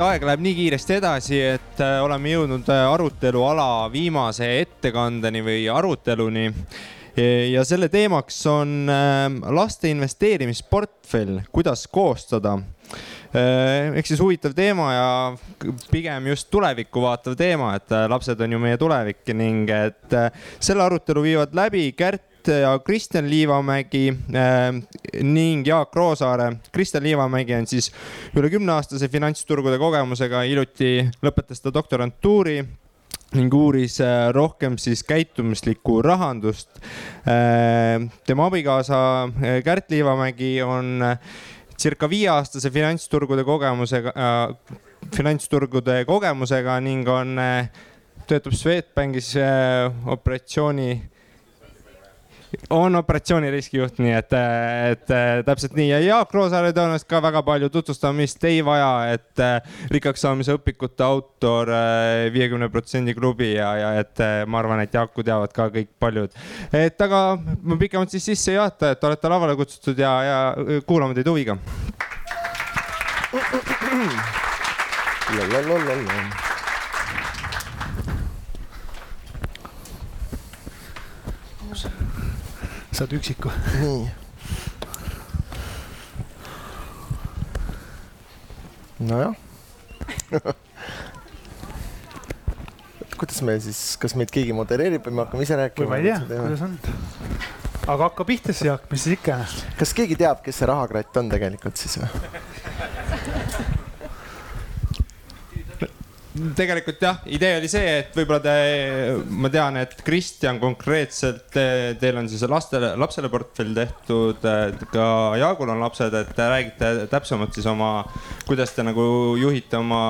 aeg läheb nii kiiresti edasi, et äh, oleme jõudnud äh, aruteluala viimase ettekandeni või aruteluni. ja selle teemaks on ähm, laste investeerimisportfell, kuidas koostada äh, ehk siis huvitav teema ja pigem just tulevikku vaatav teema, et lapsed on ju meie tulevik ning et selle arutelu viivad läbi Kärt ja Kristjan Liivamägi äh, ning Jaak Roosaare. Kristjan Liivamägi on siis üle kümneaastase finantsturgude kogemusega, hiljuti lõpetas ta doktorantuuri ning uuris äh, rohkem siis käitumuslikku rahandust äh,. tema abikaasa äh, Kärt Liivamägi on äh, circa viieaastase finantsturgude kogemusega äh,, finantsturgude kogemusega ning on äh,, töötab Swedbankis äh, operatsiooni on operatsiooni riskijuht, nii et, et täpselt nii ja Jaak Roosaare tõenäoliselt ka väga palju tutvustamist ei vaja, et rikkaks saamise õpikute autor viiekümne protsendi klubi ja, ja et ma arvan, et Jaaku teavad ka kõik paljud. et aga ma pikemalt siis sisse ei juhata, et olete lavale kutsutud ja, ja kuulame teid huviga. La, la, la, la, la. Saad üksiku. nii. nojah kuidas me siis, kas meid keegi modereerib või me hakkame ise rääkima? ma ei tea, kuidas on. aga hakka pihta siis, Jaak, mis siis ikka. kas keegi teab, kes see rahakratt on tegelikult siis või? Tegelikult jah, idee oli see, et võib-olla te, ma tean, et Kristjan konkreetselt, teil on siis lastele, lapsele portfell tehtud, ka Jaagul on lapsed, et te räägite täpsemalt siis oma, kuidas te nagu juhite oma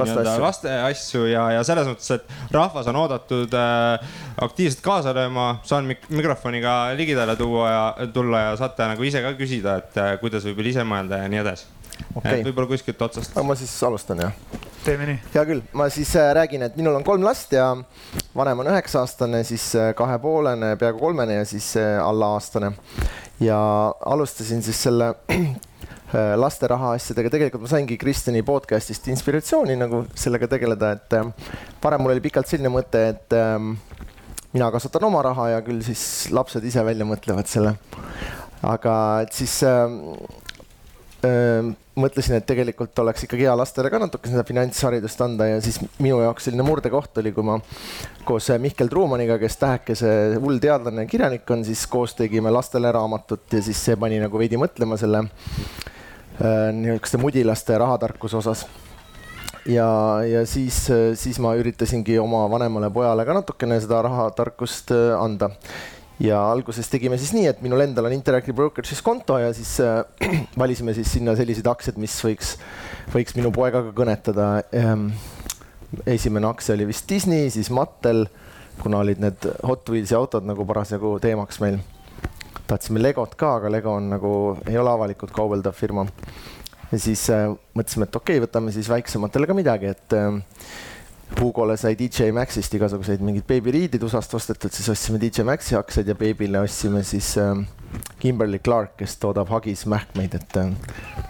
laste asju, laste asju ja, ja selles mõttes, et rahvas on oodatud äh, aktiivselt kaasa lööma, saan mik mikrofoniga ligidale tuua ja tulla ja saate nagu ise ka küsida, et äh, kuidas võib-olla ise mõelda ja nii edasi okay.. võib-olla kuskilt otsast. ma siis alustan jah teeme nii. hea küll, ma siis äh, räägin, et minul on kolm last ja vanem on üheksa-aastane, siis äh, kahepoolene, peaaegu kolmene ja siis äh, alla aastane. ja alustasin siis selle laste raha asjadega, tegelikult ma saingi Kristjani podcast'ist inspiratsiooni nagu sellega tegeleda, et varem mul oli pikalt selline mõte, et ähm, mina kasvatan oma raha ja küll siis lapsed ise välja mõtlevad selle. aga et siis ähm, mõtlesin, et tegelikult oleks ikkagi hea lastele ka natuke seda finantsharidust anda ja siis minu jaoks selline murdekoht oli, kui ma koos Mihkel Truumaniga, kes tähekese hull teadlane ja kirjanik on, siis koos tegime lastele raamatut ja siis see pani nagu veidi mõtlema selle äh, niisuguste mudilaste rahatarkuse osas. Ja, ja siis, siis ma üritasingi oma vanemale pojale ka natukene seda rahatarkust anda ja alguses tegime siis nii, et minul endal on Interactive Brokerage'is konto ja siis äh, valisime siis sinna selliseid aktsiaid, mis võiks, võiks minu poegaga kõnetada ähm,. esimene aktsia oli vist Disney, siis Mattel, kuna olid need Hot Wheels'i autod nagu parasjagu teemaks meil. tahtsime Legot ka, aga Lego on nagu, ei ole avalikult kaubeldav firma. ja siis äh, mõtlesime, et okei okay,, võtame siis väiksematele ka midagi, et äh, Hugole sai DJ Maxist igasuguseid mingeid Baby Reedid USA-st ostetud, siis ostsime DJ Maxi aktsiaid ja Baby'le ostsime siis äh, Kimberly Clark, kes toodab hagis mähkmeid, et äh,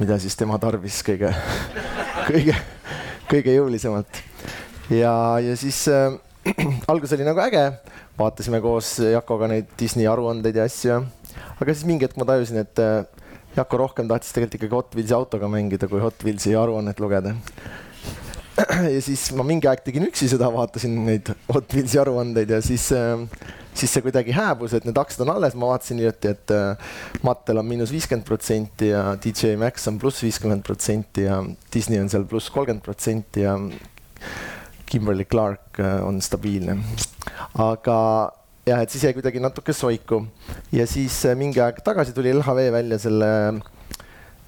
mida siis tema tarvis kõige kõige, kõige jõulisemalt. ja, ja siis äh, algus oli nagu äge, vaatasime koos Jakoga neid Disney aruandeid ja asju. aga siis mingi hetk ma tajusin, et äh, Jako rohkem tahtis tegelikult ikkagi Hot Wheelsi autoga mängida, kui Hot Wheelsi aruannet lugeda ja siis ma mingi aeg tegin üksi seda, vaatasin neid Hot Wheelsi aruandeid ja siis, äh, siis see kuidagi hääbus, et need aktsiad on alles, ma vaatasin hiljuti, et äh, Mattel on miinus viiskümmend protsenti ja DJ Max on pluss viiskümmend protsenti ja Disney on seal pluss kolmkümmend protsenti ja Kimberly Clark äh, on stabiilne. aga jah, et siis jäi kuidagi natuke soiku ja siis mingi aeg tagasi tuli LHV välja selle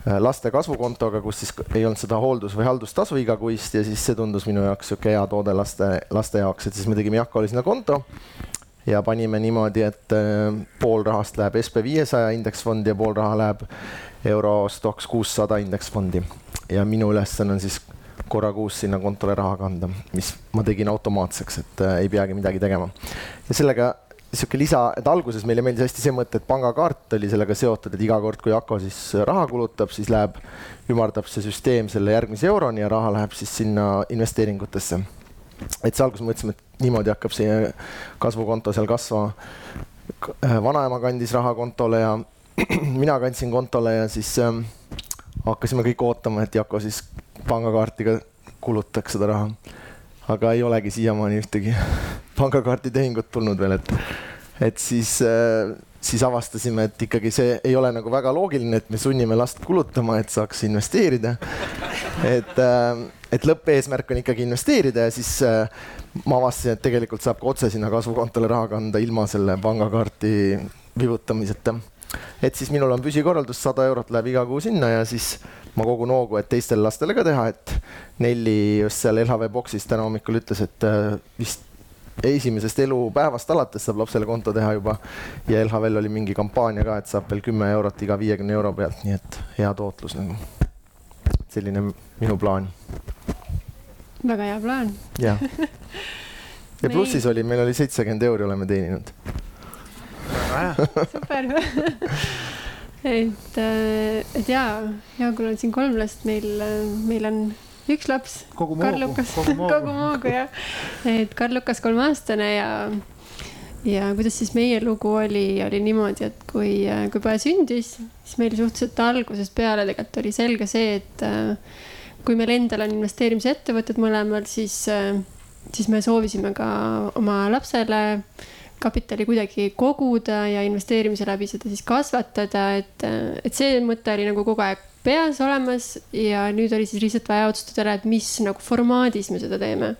laste kasvukontoga, kus siis ei olnud seda hooldus- või haldustasu igakuist ja siis see tundus minu jaoks sihuke hea toode laste, laste jaoks, et siis me tegime Jakole sinna konto ja panime niimoodi, et äh, pool rahast läheb SB viiesaja indeksfondi ja pool raha läheb Euro Stoxx kuussada indeksfondi. ja minu ülesanne on siis korra kuus sinna kontole raha kanda, mis ma tegin automaatseks, et äh, ei peagi midagi tegema. ja sellega sihuke lisa, et alguses meile meeldis hästi see mõte, et pangakaart oli sellega seotud, et iga kord, kui Ako siis raha kulutab, siis läheb, ümardab see süsteem selle järgmise euroni ja raha läheb siis sinna investeeringutesse. et see alguses mõtlesime, et niimoodi hakkab see kasvukonto seal kasvama. vanaema kandis raha kontole ja mina kandsin kontole ja siis äh, hakkasime kõik ootama, et Jako siis pangakaartiga kulutaks seda raha. aga ei olegi siiamaani ühtegi pangakaarditehingut tulnud veel, et, et siis äh, siis avastasime, et ikkagi see ei ole nagu väga loogiline, et me sunnime last kulutama, et saaks investeerida. et, äh, et lõppeesmärk on ikkagi investeerida ja siis äh, ma avastasin, et tegelikult saab ka otse sinna kasvukontole raha kanda ilma selle pangakaarti vibutamiseta et siis minul on püsikorraldus, sada eurot läheb iga kuu sinna ja siis ma kogun hoogu, et teistele lastele ka teha, et Nelli just seal LHV boksis täna hommikul ütles, et vist esimesest elupäevast alates saab lapsele konto teha juba. ja LHV-l oli mingi kampaania ka, et saab veel kümme eurot iga viiekümne euro pealt, nii et hea tootlus nagu. selline minu plaan. väga hea plaan. jah. ja plussis oli, meil oli seitsekümmend euri oleme teeninud super et, äh, et jaa, Jaagul on siin kolm last, meil, meil on üks laps. kogu Moogu. kogu Moogu jah. et Karl Lukas kolmeaastane ja, ja kuidas siis meie lugu oli, oli niimoodi, et kui, kui poja sündis, siis meil suhteliselt algusest peale tegelikult oli selge see, et äh, kui meil endal on investeerimisettevõtted mõlemal, siis, äh, siis me soovisime ka oma lapsele kapitali kuidagi koguda ja investeerimise läbi seda siis kasvatada, et, et see mõte oli nagu kogu aeg peas olemas ja nüüd oli siis lihtsalt vaja otsustada ära, et mis nagu formaadis me seda teeme.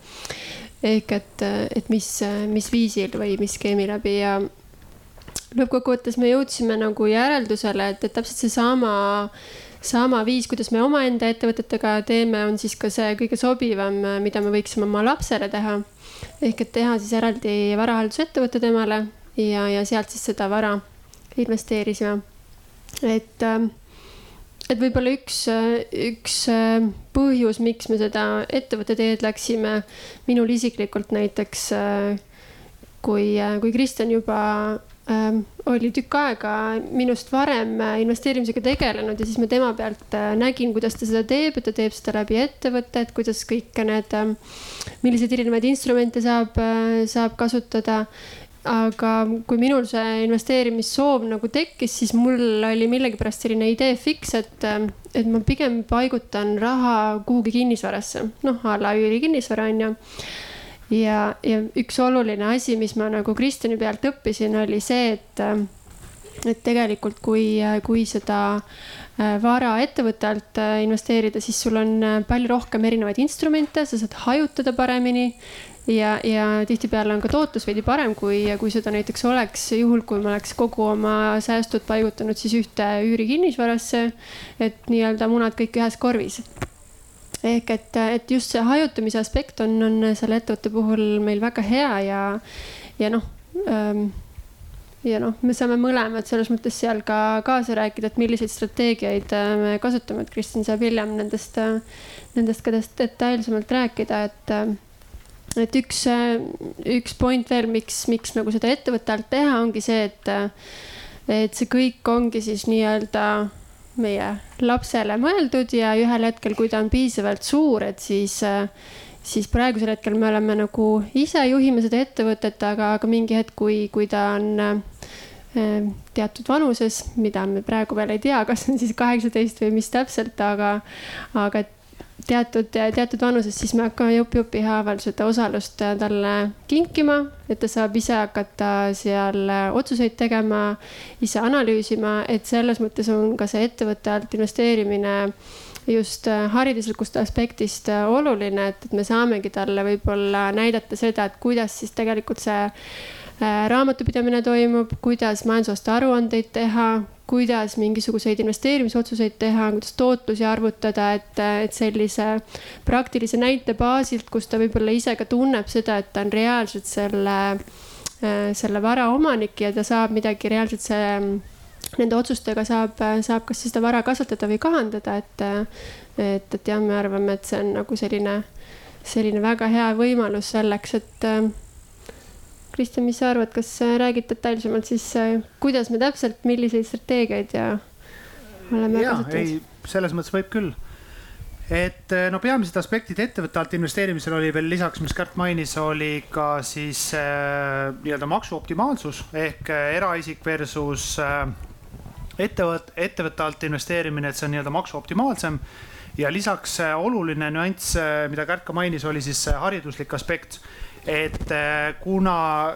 ehk et, et mis, mis viisil või mis skeemi läbi ja lõppkokkuvõttes me jõudsime nagu järeldusele, et, et täpselt seesama sama viis, kuidas me omaenda ettevõtetega teeme, on siis ka see kõige sobivam, mida me võiksime oma lapsele teha ehk et teha siis eraldi varahaldusettevõte temale ja, ja sealt siis seda vara investeerisime. et, ähm, et võib-olla üks, üks äh, põhjus, miks me seda ettevõtte teed läksime, minul isiklikult näiteks, äh, kui, äh, kui Kristjan juba ähm, oli tükk aega minust varem investeerimisega tegelenud ja siis ma tema pealt nägin, kuidas ta seda teeb, et ta teeb seda läbi ettevõtte, et kuidas kõik need ähm, milliseid erinevaid instrumente saab, saab kasutada. Aga kui minul see investeerimissoov nagu tekkis, siis mul oli millegipärast selline idee fiks, et, et ma pigem paigutan raha kuhugi kinnisvarasse, noh a la üürikinnisvara on ju. Ja, ja üks oluline asi, mis ma nagu Kristjani pealt õppisin, oli see, et, et tegelikult kui, kui seda äh, Äh, vara ettevõtte alt äh, investeerida, siis sul on äh, palju rohkem erinevaid instrumente, sa saad hajutada paremini. ja, ja tihtipeale on ka tootlus veidi parem, kui, kui seda näiteks oleks juhul, kui ma oleks kogu oma säästud paigutanud siis ühte üürikinnisvarasse. et nii-öelda munad kõik ühes korvis ehk et, et just see hajutamise aspekt on, on selle ettevõtte puhul meil väga hea ja, ja noh ähm, ja noh, me saame mõlemad selles mõttes seal ka kaasa rääkida, et milliseid strateegiaid äh, me kasutame, et Kristjan saab hiljem nendest, äh, nendest ka detailsemalt rääkida, et. Äh, et üks, üks point veel, miks, miks nagu seda ettevõtte alt teha, ongi see, et, et see kõik ongi siis nii-öelda meie lapsele mõeldud ja ühel hetkel, kui ta on piisavalt suur, et siis siis praegusel hetkel me oleme nagu ise juhime seda ettevõtet, aga, aga mingi hetk, kui, kui ta on teatud vanuses, mida me praegu veel ei tea, kas on siis kaheksateist või mis täpselt, aga, aga teatud, teatud vanuses, siis me hakkame jupp-jupi haaval seda osalust talle kinkima, et ta saab ise hakata seal otsuseid tegema, ise analüüsima, et selles mõttes on ka see ettevõtte alt investeerimine just äh, hariduslikust aspektist äh, oluline, et, et me saamegi talle võib-olla näidata seda, et kuidas siis tegelikult see äh, raamatupidamine toimub, kuidas majandusaasta aruandeid teha, kuidas mingisuguseid investeerimisotsuseid teha, kuidas tootlusi arvutada, et, et sellise praktilise näite baasilt, kus ta võib-olla ise ka tunneb seda, et ta on reaalselt selle, selle vara omanik ja ta saab midagi reaalselt see nende otsustega saab, saab kas seda vara kasvatada või kahandada, et, et, et jah, me arvame, et see on nagu selline, selline väga hea võimalus selleks, et, Kristjan, mis sa arvad, kas räägid detailsemalt siis, kuidas me täpselt, milliseid strateegiaid ja oleme ja, kasutanud? ei, selles mõttes võib küll. et no peamised aspektid ettevõtte alt investeerimisel oli veel lisaks, mis Kärt mainis, oli ka siis äh, nii-öelda maksuoptimaalsus ehk äh, eraisik versus äh, ettevõtte, ettevõtte alt investeerimine, et see on nii-öelda maksuoptimaalsem ja lisaks äh, oluline nüanss, äh, mida Kärt ka mainis, oli siis hariduslik aspekt. Et äh, kuna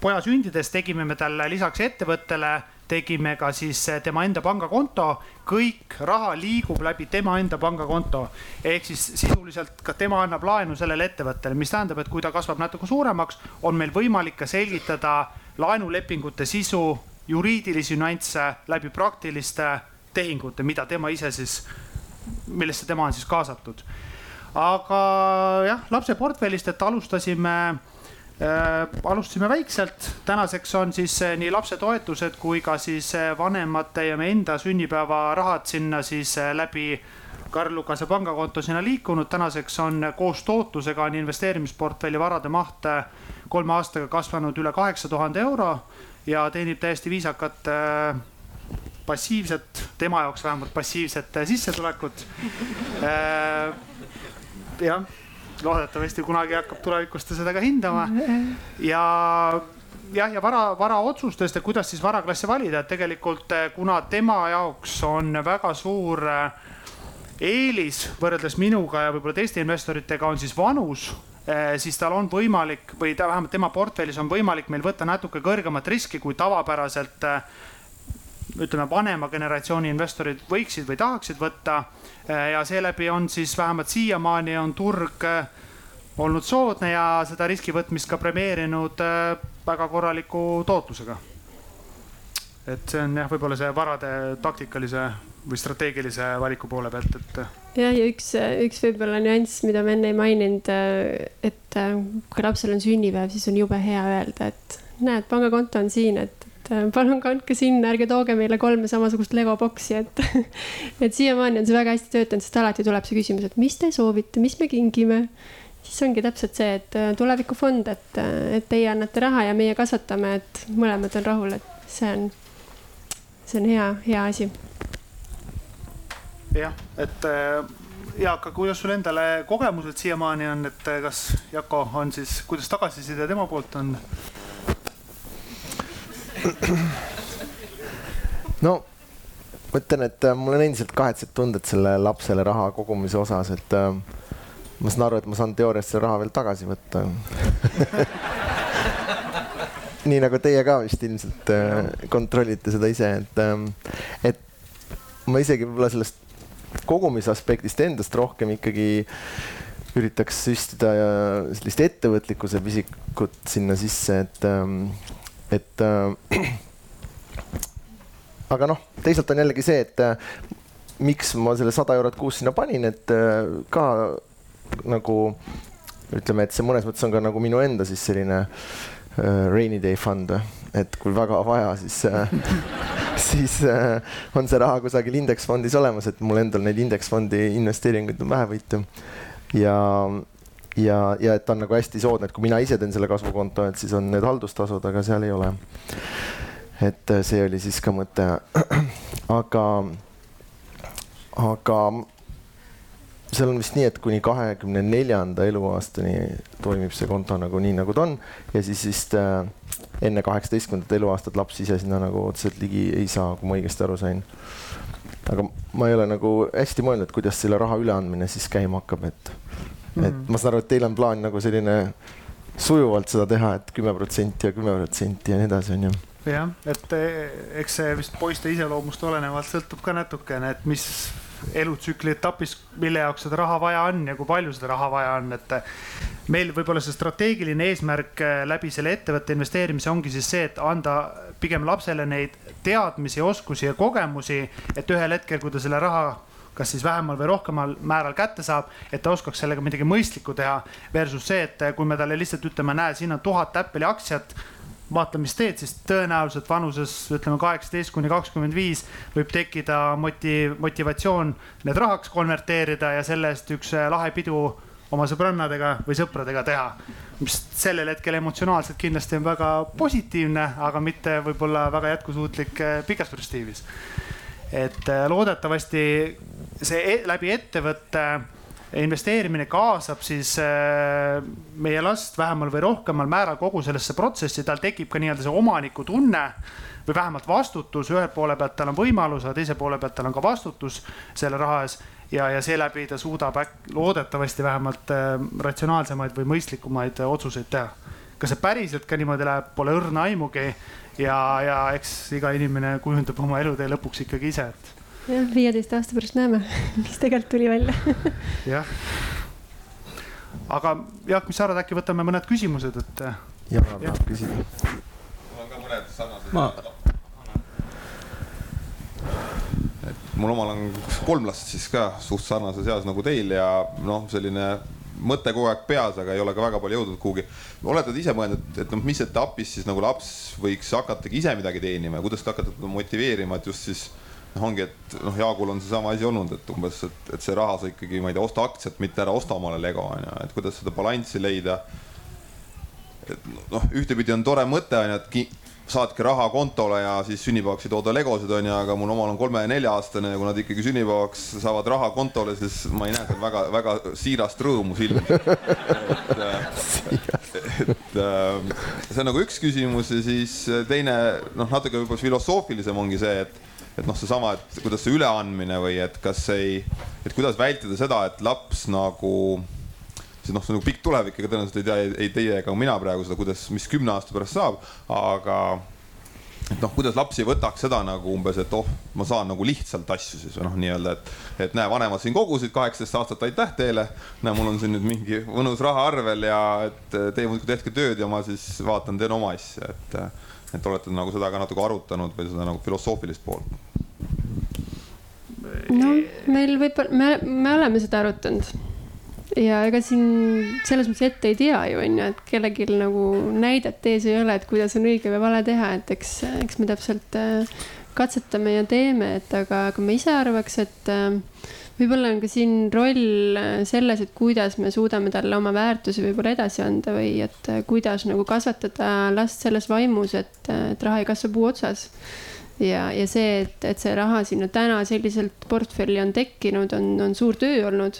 poja sündides tegime me talle lisaks ettevõttele, tegime ka siis tema enda pangakonto, kõik raha liigub läbi tema enda pangakonto. ehk siis sisuliselt ka tema annab laenu sellele ettevõttele, mis tähendab, et kui ta kasvab natuke suuremaks, on meil võimalik ka selgitada laenulepingute sisu, juriidilisi nüansse läbi praktiliste tehingute, mida tema ise siis millesse tema on siis kaasatud. Aga jah, lapse portfellist, et alustasime äh,, alustasime väikselt, tänaseks on siis äh, nii lapsetoetused kui ka siis äh, vanemate ja meie enda sünnipäevarahad sinna siis äh, läbi Karl Lukase pangakonto sinna liikunud, tänaseks on koos tootlusega on investeerimisportfelli varade maht kolme aastaga kasvanud üle kaheksa tuhande euro ja teenib täiesti viisakat äh, passiivset, tema jaoks vähemalt passiivset äh, sissetulekut. Äh, jah, loodetavasti kunagi hakkab tulevikus ta seda ka hindama. Ja jah, ja vara, varaotsustest ja kuidas siis varaklasse valida, et tegelikult äh, kuna tema jaoks on väga suur eelis võrreldes minuga ja võib-olla teiste investoritega on siis vanus siis tal on võimalik või ta vähemalt tema portfellis on võimalik meil võtta natuke kõrgemat riski kui tavapäraselt ütleme, vanema generatsiooni investorid võiksid või tahaksid võtta. Ja seeläbi on siis vähemalt siiamaani on turg äh, olnud soodne ja seda riski võtmist ka premeerinud äh, väga korraliku tootlusega. et see on jah, võib-olla see varade taktikalise või strateegilise valiku poole pealt, et. jah, ja üks, üks võib-olla nüanss, mida ma enne ei maininud, et kui lapsel on sünnipäev, siis on jube hea öelda, et näed, pangakonto on siin, et et äh, palun kandke sinna, ärge tooge meile kolme samasugust Lego boksi, et, et siiamaani on see väga hästi töötanud, sest alati tuleb see küsimus, et mis te soovite, mis me kingime. siis ongi täpselt see, et äh, tulevikufond, et, äh, et teie annate raha ja meie kasvatame, et mõlemad on rahul, et see on, see on hea, hea asi. jah, et Jaak, aga kuidas sul endale kogemused siiamaani on, et kas Jako on siis, kuidas tagasiside tema poolt on? no ma ütlen, et äh, mul on endiselt kahetsed tunded selle lapsele raha kogumise osas, et äh, ma saan aru, et ma saan teoorias selle raha veel tagasi võtta. Nii nagu teie ka vist ilmselt äh, kontrollite seda ise, et et ma isegi võib-olla sellest kogumise aspektist endast rohkem ikkagi üritaks süstida sellist ettevõtlikkuse pisikut sinna sisse, et ähm, et äh, aga noh, teisalt on jällegi see, et äh, miks ma selle sada eurot kuus sinna panin, et äh, ka nagu ütleme, et see mõnes mõttes on ka nagu minu enda siis selline äh, rainy day fund, et kui väga vaja, siis äh, siis äh, on see raha kusagil indeksfondis olemas, et mul endal neid indeksfondi investeeringuid on vähevõitu. ja, ja, ja et ta on nagu hästi soodne, et kui mina ise teen selle kasvukonto, et siis on need haldustasud, aga seal ei ole. et äh, see oli siis ka mõte. aga, aga seal on vist nii, et kuni kahekümne neljanda eluaastani toimib see konto nagu nii, nagu ta on ja siis vist äh, enne kaheksateistkümnendat eluaastat laps ise sinna nagu otseselt ligi ei saa, kui ma õigesti aru sain. aga ma ei ole nagu hästi mõelnud, kuidas selle raha üleandmine siis käima hakkab, et et ma saan aru, et teil on plaan nagu selline sujuvalt seda teha et, et kümme protsenti ja kümme protsenti ja nii edasi, on ju? Jah, et eh, eks see vist poiste iseloomust olenevalt sõltub ka natukene, et mis elutsükli etapis, mille jaoks seda raha vaja on ja kui palju seda raha vaja on, et meil võib-olla see strateegiline eesmärk eh, läbi selle ettevõtte investeerimise ongi siis see, et anda pigem lapsele neid teadmisi, oskusi ja kogemusi, et ühel hetkel, kui ta selle raha kas siis vähemal või rohkemal määral kätte saab, et ta oskaks sellega midagi mõistlikku teha. Versus see, et kui me talle lihtsalt ütleme, näe, siin on tuhat Apple'i aktsiat vaata, mis teed, siis tõenäoliselt vanuses ütleme kaheksateist kuni kakskümmend viis võib tekkida motiv-, motivatsioon need rahaks konverteerida ja selle eest üks lahe pidu oma sõbrannadega või sõpradega teha. mis sellel hetkel emotsionaalselt kindlasti on väga positiivne, aga mitte võib-olla väga jätkusuutlik eh, pikas perspektiivis. et eh, loodetavasti see e läbi ettevõtte investeerimine kaasab siis eh, meie last vähemal või rohkemal määral kogu sellesse protsessi, tal tekib ka nii-öelda see omanikutunne või vähemalt vastutus, ühelt poole pealt tal on võimalus, aga teise poole pealt tal on ka vastutus selle raha ees ja, ja seeläbi ta suudab äk-, loodetavasti vähemalt äh, ratsionaalsemaid või mõistlikumaid äh, otsuseid teha. kas see päriselt ka niimoodi läheb, pole õrna aimugi ja, ja eks iga inimene kujundab oma elutee lõpuks ikkagi ise, et. Jah, viieteist aasta pärast näeme, mis tegelikult tuli välja jah. aga Jaak, mis sa arvad, äkki võtame mõned küsimused, et. Jaan tahab küsida. mul on ka mõned sarnased ma mul omal on kolm last siis ka suht sarnases eas nagu teil ja noh, selline mõte kogu aeg peas, aga ei ole ka väga palju jõudnud kuhugi. olete te ise mõelnud, et noh, mis etapis siis nagu laps võiks hakatagi ise midagi teenima ja kuidas te hakkate teda motiveerima, et just siis noh, ongi, et noh, Jaagul on seesama asi olnud, et umbes, et, et see raha sa ikkagi, ma ei tea, osta aktsiat, mitte ära osta omale Lego on ju, et kuidas seda balanssi leida. et noh, ühtepidi on tore mõte on ju, et saatke raha kontole ja siis sünnipäevaks ei tooda legosid, onju, aga mul omal on kolme ja nelja aastane ja kui nad ikkagi sünnipäevaks saavad raha kontole, siis ma ei näe seal väga-väga siirast rõõmu silmis. et, et äh, see on nagu üks küsimus ja siis teine noh, natuke võib-olla filosoofilisem ongi see, et et noh, seesama, et kuidas see üleandmine või et kas ei, et kuidas vältida seda, et laps nagu see noh, see on nagu pikk tulevik, ega tõenäoliselt ei tea ei, ei teie ega mina praegu seda, kuidas, mis kümne aasta pärast saab, aga et noh, kuidas laps ei võtaks seda nagu umbes, et oh, ma saan nagu lihtsalt asju siis või noh, nii-öelda, et, et näe, vanemad siin kogusid kaheksateist aastat, aitäh teile. näe, mul on siin nüüd mingi mõnus raha arvel ja et teie muudkui tehke tööd ja ma siis vaatan, teen oma asja, et, et olete nagu seda ka natuke arutanud või seda nagu filosoofilist poolt? no meil võib-olla, me, me oleme seda arutanud ja ega siin selles mõttes ette ei tea ju on ju, et kellelgi nagu näidet ees ei ole, et kuidas on õige või vale teha, et eks, eks me täpselt äh, katsetame ja teeme, et aga, aga ma ise arvaks, et äh, võib-olla on ka siin roll äh, selles, et kuidas me suudame talle oma väärtusi võib-olla edasi anda või et kuidas nagu kasvatada last selles vaimus, et, et raha ei kasva puu otsas. Ja, ja see, et, et see raha sinna täna selliselt portfelli on tekkinud, on, on suur töö olnud.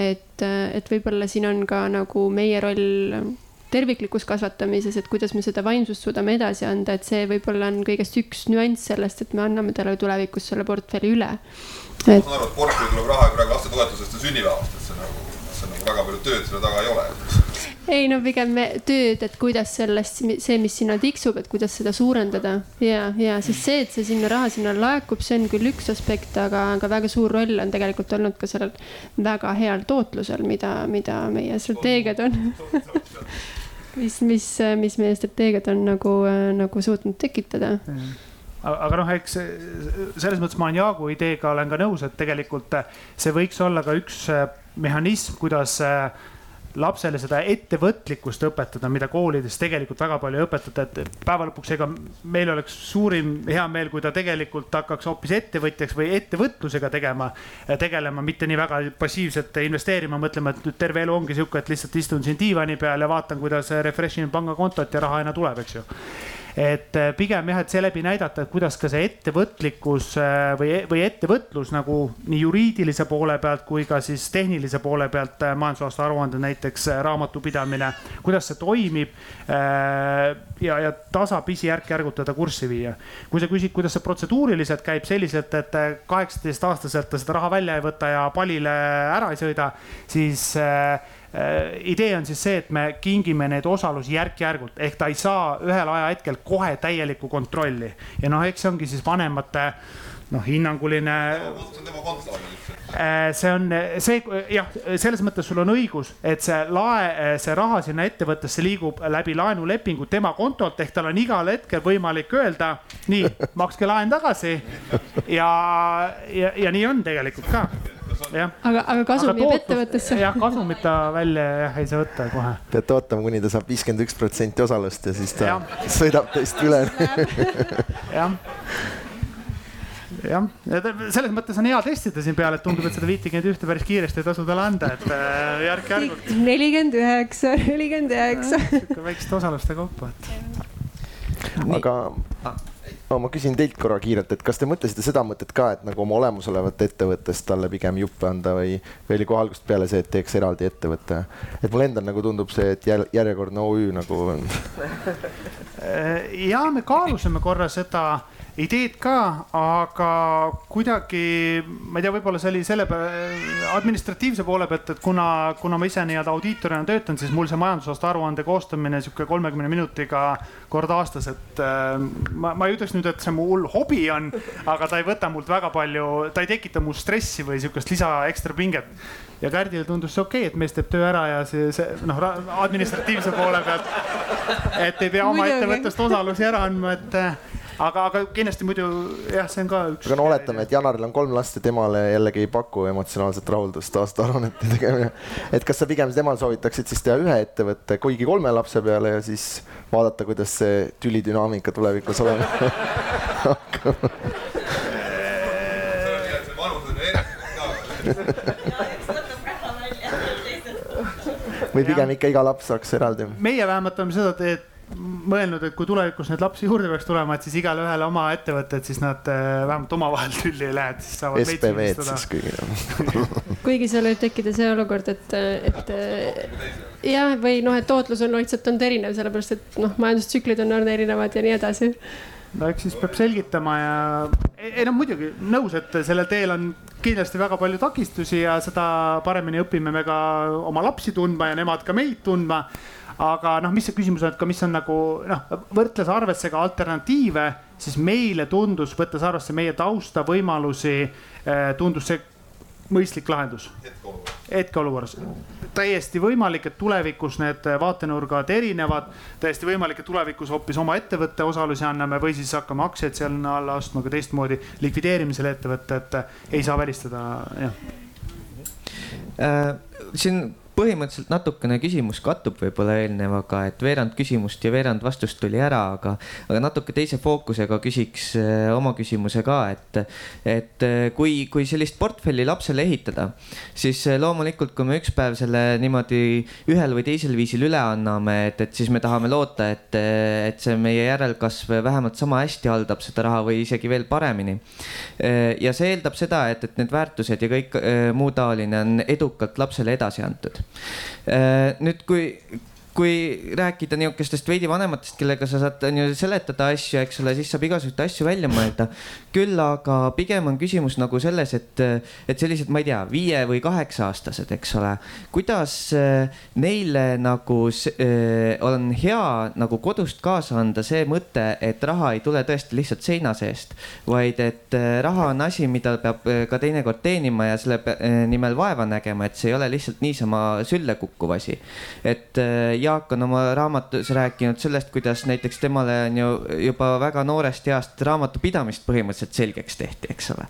Et, et võib-olla siin on ka nagu meie roll terviklikus kasvatamises, et kuidas me seda vaimsust suudame edasi anda, et see võib-olla on kõigest üks nüanss sellest, et me anname talle tulevikus selle portfelli üle. ma saan aru, et portfell tuleb raha praegu lastetoetusest ja sünnipäevast, et see nagu, see nagu väga palju tööd selle taga ei ole ei no pigem me, tööd, et kuidas sellest, see, mis sinna tiksub, et kuidas seda suurendada. Ja, ja sest see, et see sinna raha sinna laekub, see on küll üks aspekt, aga, aga väga suur roll on tegelikult olnud ka sellel väga heal tootlusel, mida, mida meie strateegiad on mis, mis, mis meie strateegiad on nagu, nagu suutnud tekitada. Aga noh, eks selles mõttes ma olen Jaagu ideega olen ka nõus, et tegelikult see võiks olla ka üks mehhanism, kuidas äh, lapsele seda ettevõtlikkust õpetada, mida koolides tegelikult väga palju ei õpetata, et päeva lõpuks, ega meil oleks suurim hea meel, kui ta tegelikult hakkaks hoopis ettevõtjaks või ettevõtlusega tegema, tegelema, mitte nii väga passiivselt investeerima, mõtlema, et nüüd terve elu ongi sihuke, et lihtsalt istun siin diivani peal ja vaatan, kuidas refresh in pangakontot ja raha aina tuleb, eks ju et äh, pigem jah, et seeläbi näidata, et kuidas ka see ettevõtlikkus äh, või, või ettevõtlus nagu nii juriidilise poole pealt kui ka siis tehnilise poole pealt äh, majandusaasta aruande näiteks raamatupidamine, kuidas see toimib. ja, ja tasapisi järk-järgult teda kurssi viia. kui sa küsid, kuidas see protseduuriliselt käib selliselt, et kaheksateist aastaselt ta seda raha välja ei võta ja palile ära ei sõida, siis Äh, idee on siis see, et me kingime neid osalusi järk-järgult ehk ta ei saa ühel ajahetkel kohe täielikku kontrolli ja noh, eks see ongi siis vanemate noh, hinnanguline. Äh, see on see jah, selles mõttes sul on õigus, et see lae, see raha sinna ettevõttesse liigub läbi laenulepingu tema kontolt ehk tal on igal hetkel võimalik öelda, nii, makske laen tagasi. ja, ja, ja nii on tegelikult ka aga, aga kasum jääb ettevõttesse. jah, kasumit ta välja jah ei saa võtta kohe. peate ootama, kuni ta saab viiskümmend üks protsenti osalust ja siis ta ja. sõidab teist üle jah jah, selles mõttes on hea testida siin peal, et tundub, et seda viitekümmet ühte päris kiiresti ei tasu talle anda, et äh, järk-järgult. nelikümmend üheksa, nelikümmend üheksa. väikeste osaluste kaupa, et. aga no ma küsin teilt korra kiirelt, et kas te mõtlesite seda mõtet ka, et nagu oma olemasolevat ettevõttest talle pigem juppe anda või, või oli kohe algusest peale see, et teeks eraldi ettevõtte? et mulle endal nagu tundub see, et järjekordne OÜ nagu ja me kaalusime korra seda ideed ka, aga kuidagi, ma ei tea, võib-olla see oli selle administratiivse poole pealt, et kuna, kuna ma ise nii-öelda audiitorina töötan, siis mul see majandusaasta aruande koostamine sihuke kolmekümne minutiga kord aastas, et äh, ma, ma ei ütleks nüüd, et see mu hull hobi on, aga ta ei võta mult väga palju, ta ei tekita mul stressi või sihukest lisa ekstra pinget ja Kärdile tundus see okei okay,, et mees teeb töö ära ja see, see noh, administratiivse poole pealt. et ei pea oma ettevõttest osalusi ära andma, et aga, aga kindlasti muidu jah, see on ka üks. aga no oletame, et Janaril on kolm last ja temale jällegi ei paku emotsionaalset rahuldust aastaaruannete tegemine. et kas sa pigem temal soovitaksid siis teha ühe ettevõtte, kuigi kolme lapse peale ja siis vaadata, kuidas see tülidünaamika tulevikus olema hakkab või pigem ikka iga laps saaks eraldi? meie vähemalt oleme seda teed mõelnud, et kui tulevikus neid lapsi juurde peaks tulema, et siis igale ühele oma ettevõte, et siis nad äh, vähemalt omavahel tülli ei lähe, et siis saavad. SPV-d siis kõigile kuigi seal võib tekkida see olukord, et, et äh, jah, või noh, et tootlus on lihtsalt olnud erinev, sellepärast et noh, majandustsüklid on olnud erinevad ja nii edasi. no eks siis peab selgitama ja ei no muidugi nõus, et sellel teel on kindlasti väga palju takistusi ja seda paremini õpime me ka oma lapsi tundma ja nemad ka meid tundma aga noh, mis see küsimus on, et ka mis on nagu noh, võrdles arvesse ka alternatiive, siis meile tundus, võttes arvesse meie tausta, võimalusi, eh, tundus see mõistlik lahendus. hetkeolukorras, täiesti võimalik, et tulevikus need vaatenurgad erinevad, täiesti võimalik, et tulevikus hoopis oma ettevõtte osalusi anname või siis hakkame aktsiaid seal alla ostma ka teistmoodi, likvideerime selle ettevõtte, et ei saa välistada, jah äh,. siin põhimõtteliselt natukene küsimus kattub võib-olla eelnevaga, et veerand küsimust ja veerand vastust tuli ära, aga, aga natuke teise fookusega küsiks äh, oma küsimuse ka, et, et äh, kui, kui sellist portfelli lapsele ehitada, siis äh, loomulikult, kui me üks päev selle niimoodi ühel või teisel viisil üle anname, et, et siis me tahame loota, et, et see meie järelkasv vähemalt sama hästi haldab seda raha või isegi veel paremini. ja see eeldab seda, et, et need väärtused ja kõik muu taoline on edukalt lapsele edasi antud nüüd, kui kui rääkida niisugustest veidi vanematest, kellega sa saad on ju seletada asju, eks ole, siis saab igasuguseid asju välja mõelda. küll aga pigem on küsimus nagu selles, et, et sellised, ma ei tea, viie või kaheksa aastased, eks ole. kuidas äh, neile nagu äh, on hea nagu kodust kaasa anda see mõte, et raha ei tule tõesti lihtsalt seina seest, vaid et äh, raha on asi, mida peab ka teinekord teenima ja selle nimel vaeva nägema, et see ei ole lihtsalt niisama sülle kukkuv asi. et Jaak on oma raamatus rääkinud sellest, kuidas näiteks temale on ju juba väga noorest east raamatupidamist põhimõtteliselt selgeks tehti, eks ole.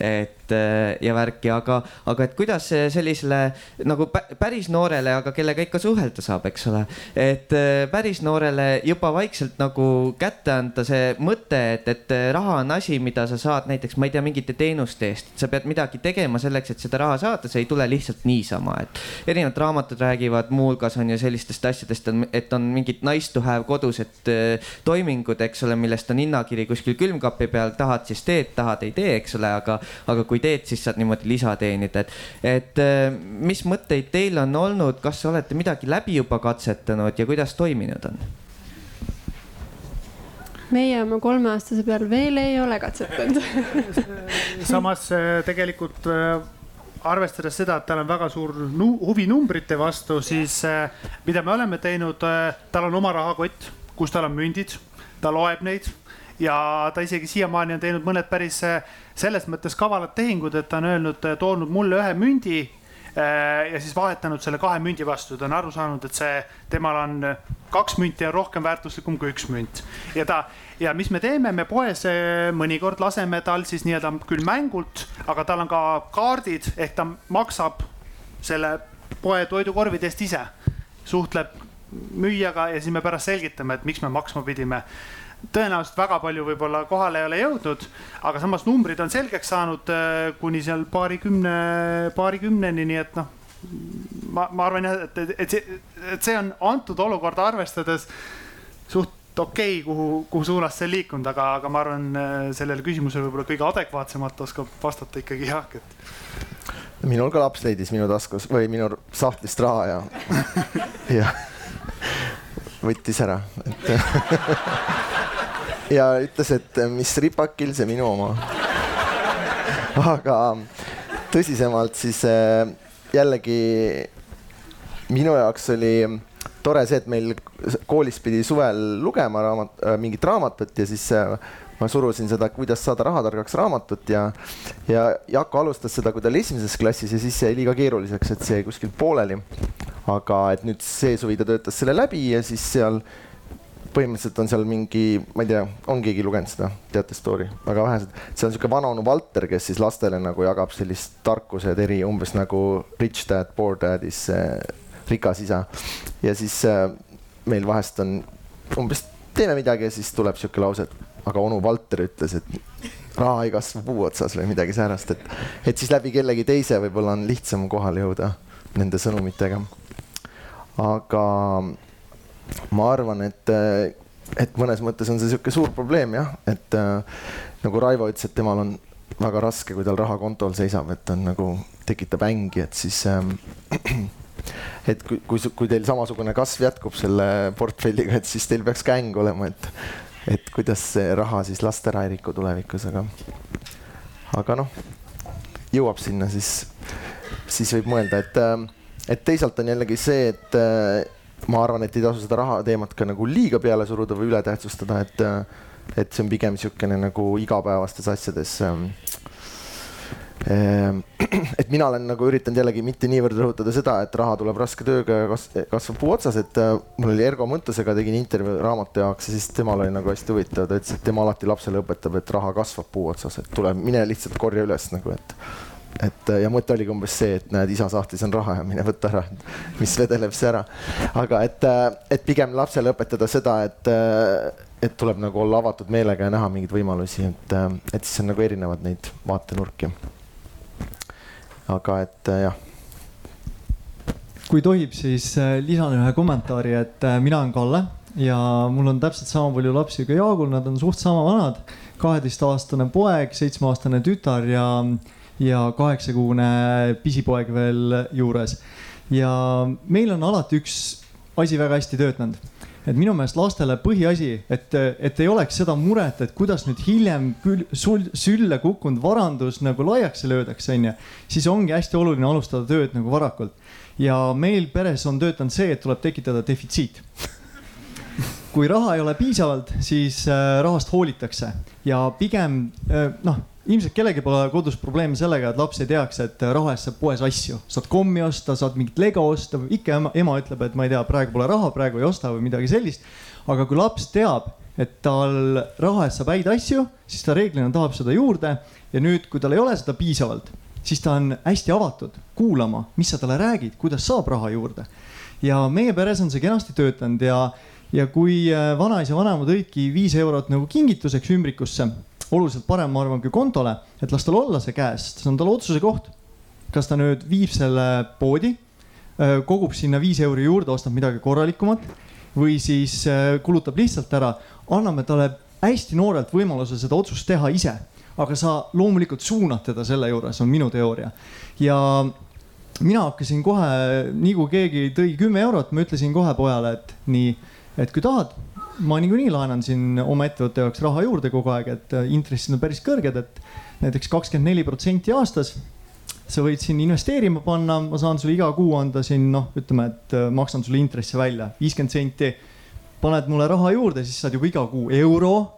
et äh, ja värki, aga, aga et kuidas sellisele nagu päris noorele, aga kellega ikka suhelda saab, eks ole. et äh, päris noorele juba vaikselt nagu kätte anda see mõte, et, et raha on asi, mida sa saad näiteks, ma ei tea, mingite teenuste eest. sa pead midagi tegema selleks, et seda raha saada, see ei tule lihtsalt niisama, et erinevad raamatud räägivad muuhulgas on ju sellistest asjadest et on mingid nice to have kodused äh, toimingud, eks ole, millest on hinnakiri kuskil külmkapi peal, tahad, siis teed, tahad, ei tee, eks ole, aga, aga kui teed, siis saad niimoodi lisa teenida, et, et äh, mis mõtteid teil on olnud, kas olete midagi läbi juba katsetanud ja kuidas toiminud on? meie oma kolmeaastase peal veel ei ole katsetanud. Samas äh, tegelikult arvestades seda, et tal on väga suur huvi numbrite vastu, siis mida me oleme teinud, tal on oma rahakott, kus tal on mündid, ta loeb neid ja ta isegi siiamaani on teinud mõned päris selles mõttes kavalad tehingud, et ta on öelnud, toonud mulle ühe mündi Äh, ja siis vahetanud selle kahe mündi vastu, ta on aru saanud, et see, temal on kaks münti on rohkem väärtuslikum kui üks münt. ja ta, ja mis me teeme, me poes äh, mõnikord laseme tal siis nii-öelda küll mängult, aga tal on ka kaardid ehk ta maksab selle poe toidukorvide eest ise, suhtleb müüjaga ja siis me pärast selgitame, et miks me maksma pidime tõenäoliselt väga palju võib-olla kohale ei ole jõudnud, aga samas numbrid on selgeks saanud äh, kuni seal paarikümne, paarikümneni, nii et noh, ma, ma arvan jah, et, et see, et see on antud olukorda arvestades suht okei okay,, kuhu, kuhu suunas see liikunud, aga, aga ma arvan, äh, sellele küsimusele võib-olla kõige adekvaatsemalt oskab vastata ikkagi Jaak, et. minul ka laps leidis minu taskus või minu sahtlist raha ja ja võttis ära, et ja ütles, et mis ripakil, see minu oma. aga tõsisemalt siis äh, jällegi minu jaoks oli tore see, et meil koolis pidi suvel lugema raamat, äh, mingit raamatut ja siis äh, ma surusin seda, kuidas saada rahatargaks raamatut ja, ja Jako alustas seda, kui ta oli esimeses klassis ja siis jäi liiga keeruliseks, et see jäi kuskil pooleli. aga et nüüd see suvi ta töötas selle läbi ja siis seal põhimõtteliselt on seal mingi, ma ei tea, on keegi lugenud seda, teate story, väga vähesed. see on sihuke vanaonu Valter, kes siis lastele nagu jagab sellist tarkused eri, umbes nagu Rich Dad, Poor Dad is äh, rikas isa. ja siis äh, meil vahest on umbes teeme midagi ja siis tuleb sihuke lause, et aga onu Valter ütles, et raha ei kasva puu otsas või midagi säärast, et, et siis läbi kellegi teise võib-olla on lihtsam kohale jõuda nende sõnumitega. aga ma arvan, et, et mõnes mõttes on see sihuke suur probleem jah, et äh, nagu Raivo ütles, et temal on väga raske, kui tal raha kontol seisab, et on nagu tekitab ängi, et siis ähm, et kui, kui, kui teil samasugune kasv jätkub selle portfelliga, et siis teil peaks ka äng olema, et, et kuidas see raha siis last ära ei riku tulevikus, aga, aga noh, jõuab sinna, siis, siis võib mõelda, et, et teisalt on jällegi see, et ma arvan, et ei tasu seda raha teemat ka nagu liiga peale suruda või ületähtsustada, et, et see on pigem niisugune nagu igapäevastes asjades ähm, ähm, et mina olen nagu üritanud jällegi mitte niivõrd rõhutada seda, et raha tuleb raske tööga ja kas, kasvab puu otsas, et äh, mul oli Ergo Mõntusega tegin intervjuu raamatu jaoks ja siis temal oli nagu hästi huvitav, ta ütles, et tema alati lapsele õpetab, et raha kasvab puu otsas, et tule, mine lihtsalt korja üles nagu, et et ja mõte oligi umbes see, et näed, isa sahtlis on raha ja mine võta ära, mis vedeleb see ära. aga et, et pigem lapsele õpetada seda, et, et tuleb nagu olla avatud meelega ja näha mingeid võimalusi, et, et siis on nagu erinevad neid vaatenurki. aga et jah. kui tohib, siis äh, lisan ühe kommentaari, et äh, mina olen Kalle ja mul on täpselt sama palju lapsi kui Jaagul, nad on suht sama vanad, kaheteistaastane poeg, seitsmeaastane tütar ja ja kaheksakuune pisipoeg veel juures. ja meil on alati üks asi väga hästi töötanud et minu meelest lastele põhiasi, et, et ei oleks seda muret, et kuidas nüüd hiljem küll sul sülle kukkunud varandus nagu laiaks löödakse, onju. siis ongi hästi oluline alustada tööd nagu varakult. ja meil peres on töötanud see, et tuleb tekitada defitsiit kui raha ei ole piisavalt, siis äh, rahast hoolitakse ja pigem äh, noh ilmselt kellelgi pole kodus probleeme sellega, et laps ei teaks, et raha eest saab poes asju, saad kommi osta, saad mingit lego osta, ikka ema, ema ütleb, et ma ei tea, praegu pole raha, praegu ei osta või midagi sellist. aga kui laps teab, et tal raha eest saab häid asju, siis ta reeglina tahab seda juurde ja nüüd, kui tal ei ole seda piisavalt, siis ta on hästi avatud kuulama, mis sa talle räägid, kuidas saab raha juurde. ja meie peres on see kenasti töötanud ja, ja kui äh, vanaisa, vanaema tõidki viis eurot nagu kingituseks ümbrikusse oluliselt parem, ma arvan, kui kontole, et las tal olla see käes, see on tal otsuse koht. kas ta nüüd viib selle poodi, kogub sinna viis euri juurde, ostab midagi korralikumat või siis kulutab lihtsalt ära, anname talle hästi noorelt võimaluse seda otsust teha ise, aga sa loomulikult suunad teda selle juures, on minu teooria. ja mina hakkasin kohe, nii kui keegi tõi kümme eurot, ma ütlesin kohe pojale, et nii, et kui tahad, ma niikuinii laenan siin oma ettevõtte jaoks raha juurde kogu aeg, et äh, intressid on päris kõrged, et näiteks kakskümmend neli protsenti aastas. sa võid siin investeerima panna, ma saan sulle iga kuu anda siin noh, ütleme, et äh, maksan sulle intressi välja viiskümmend senti. paned mulle raha juurde, siis saad juba iga kuu euro.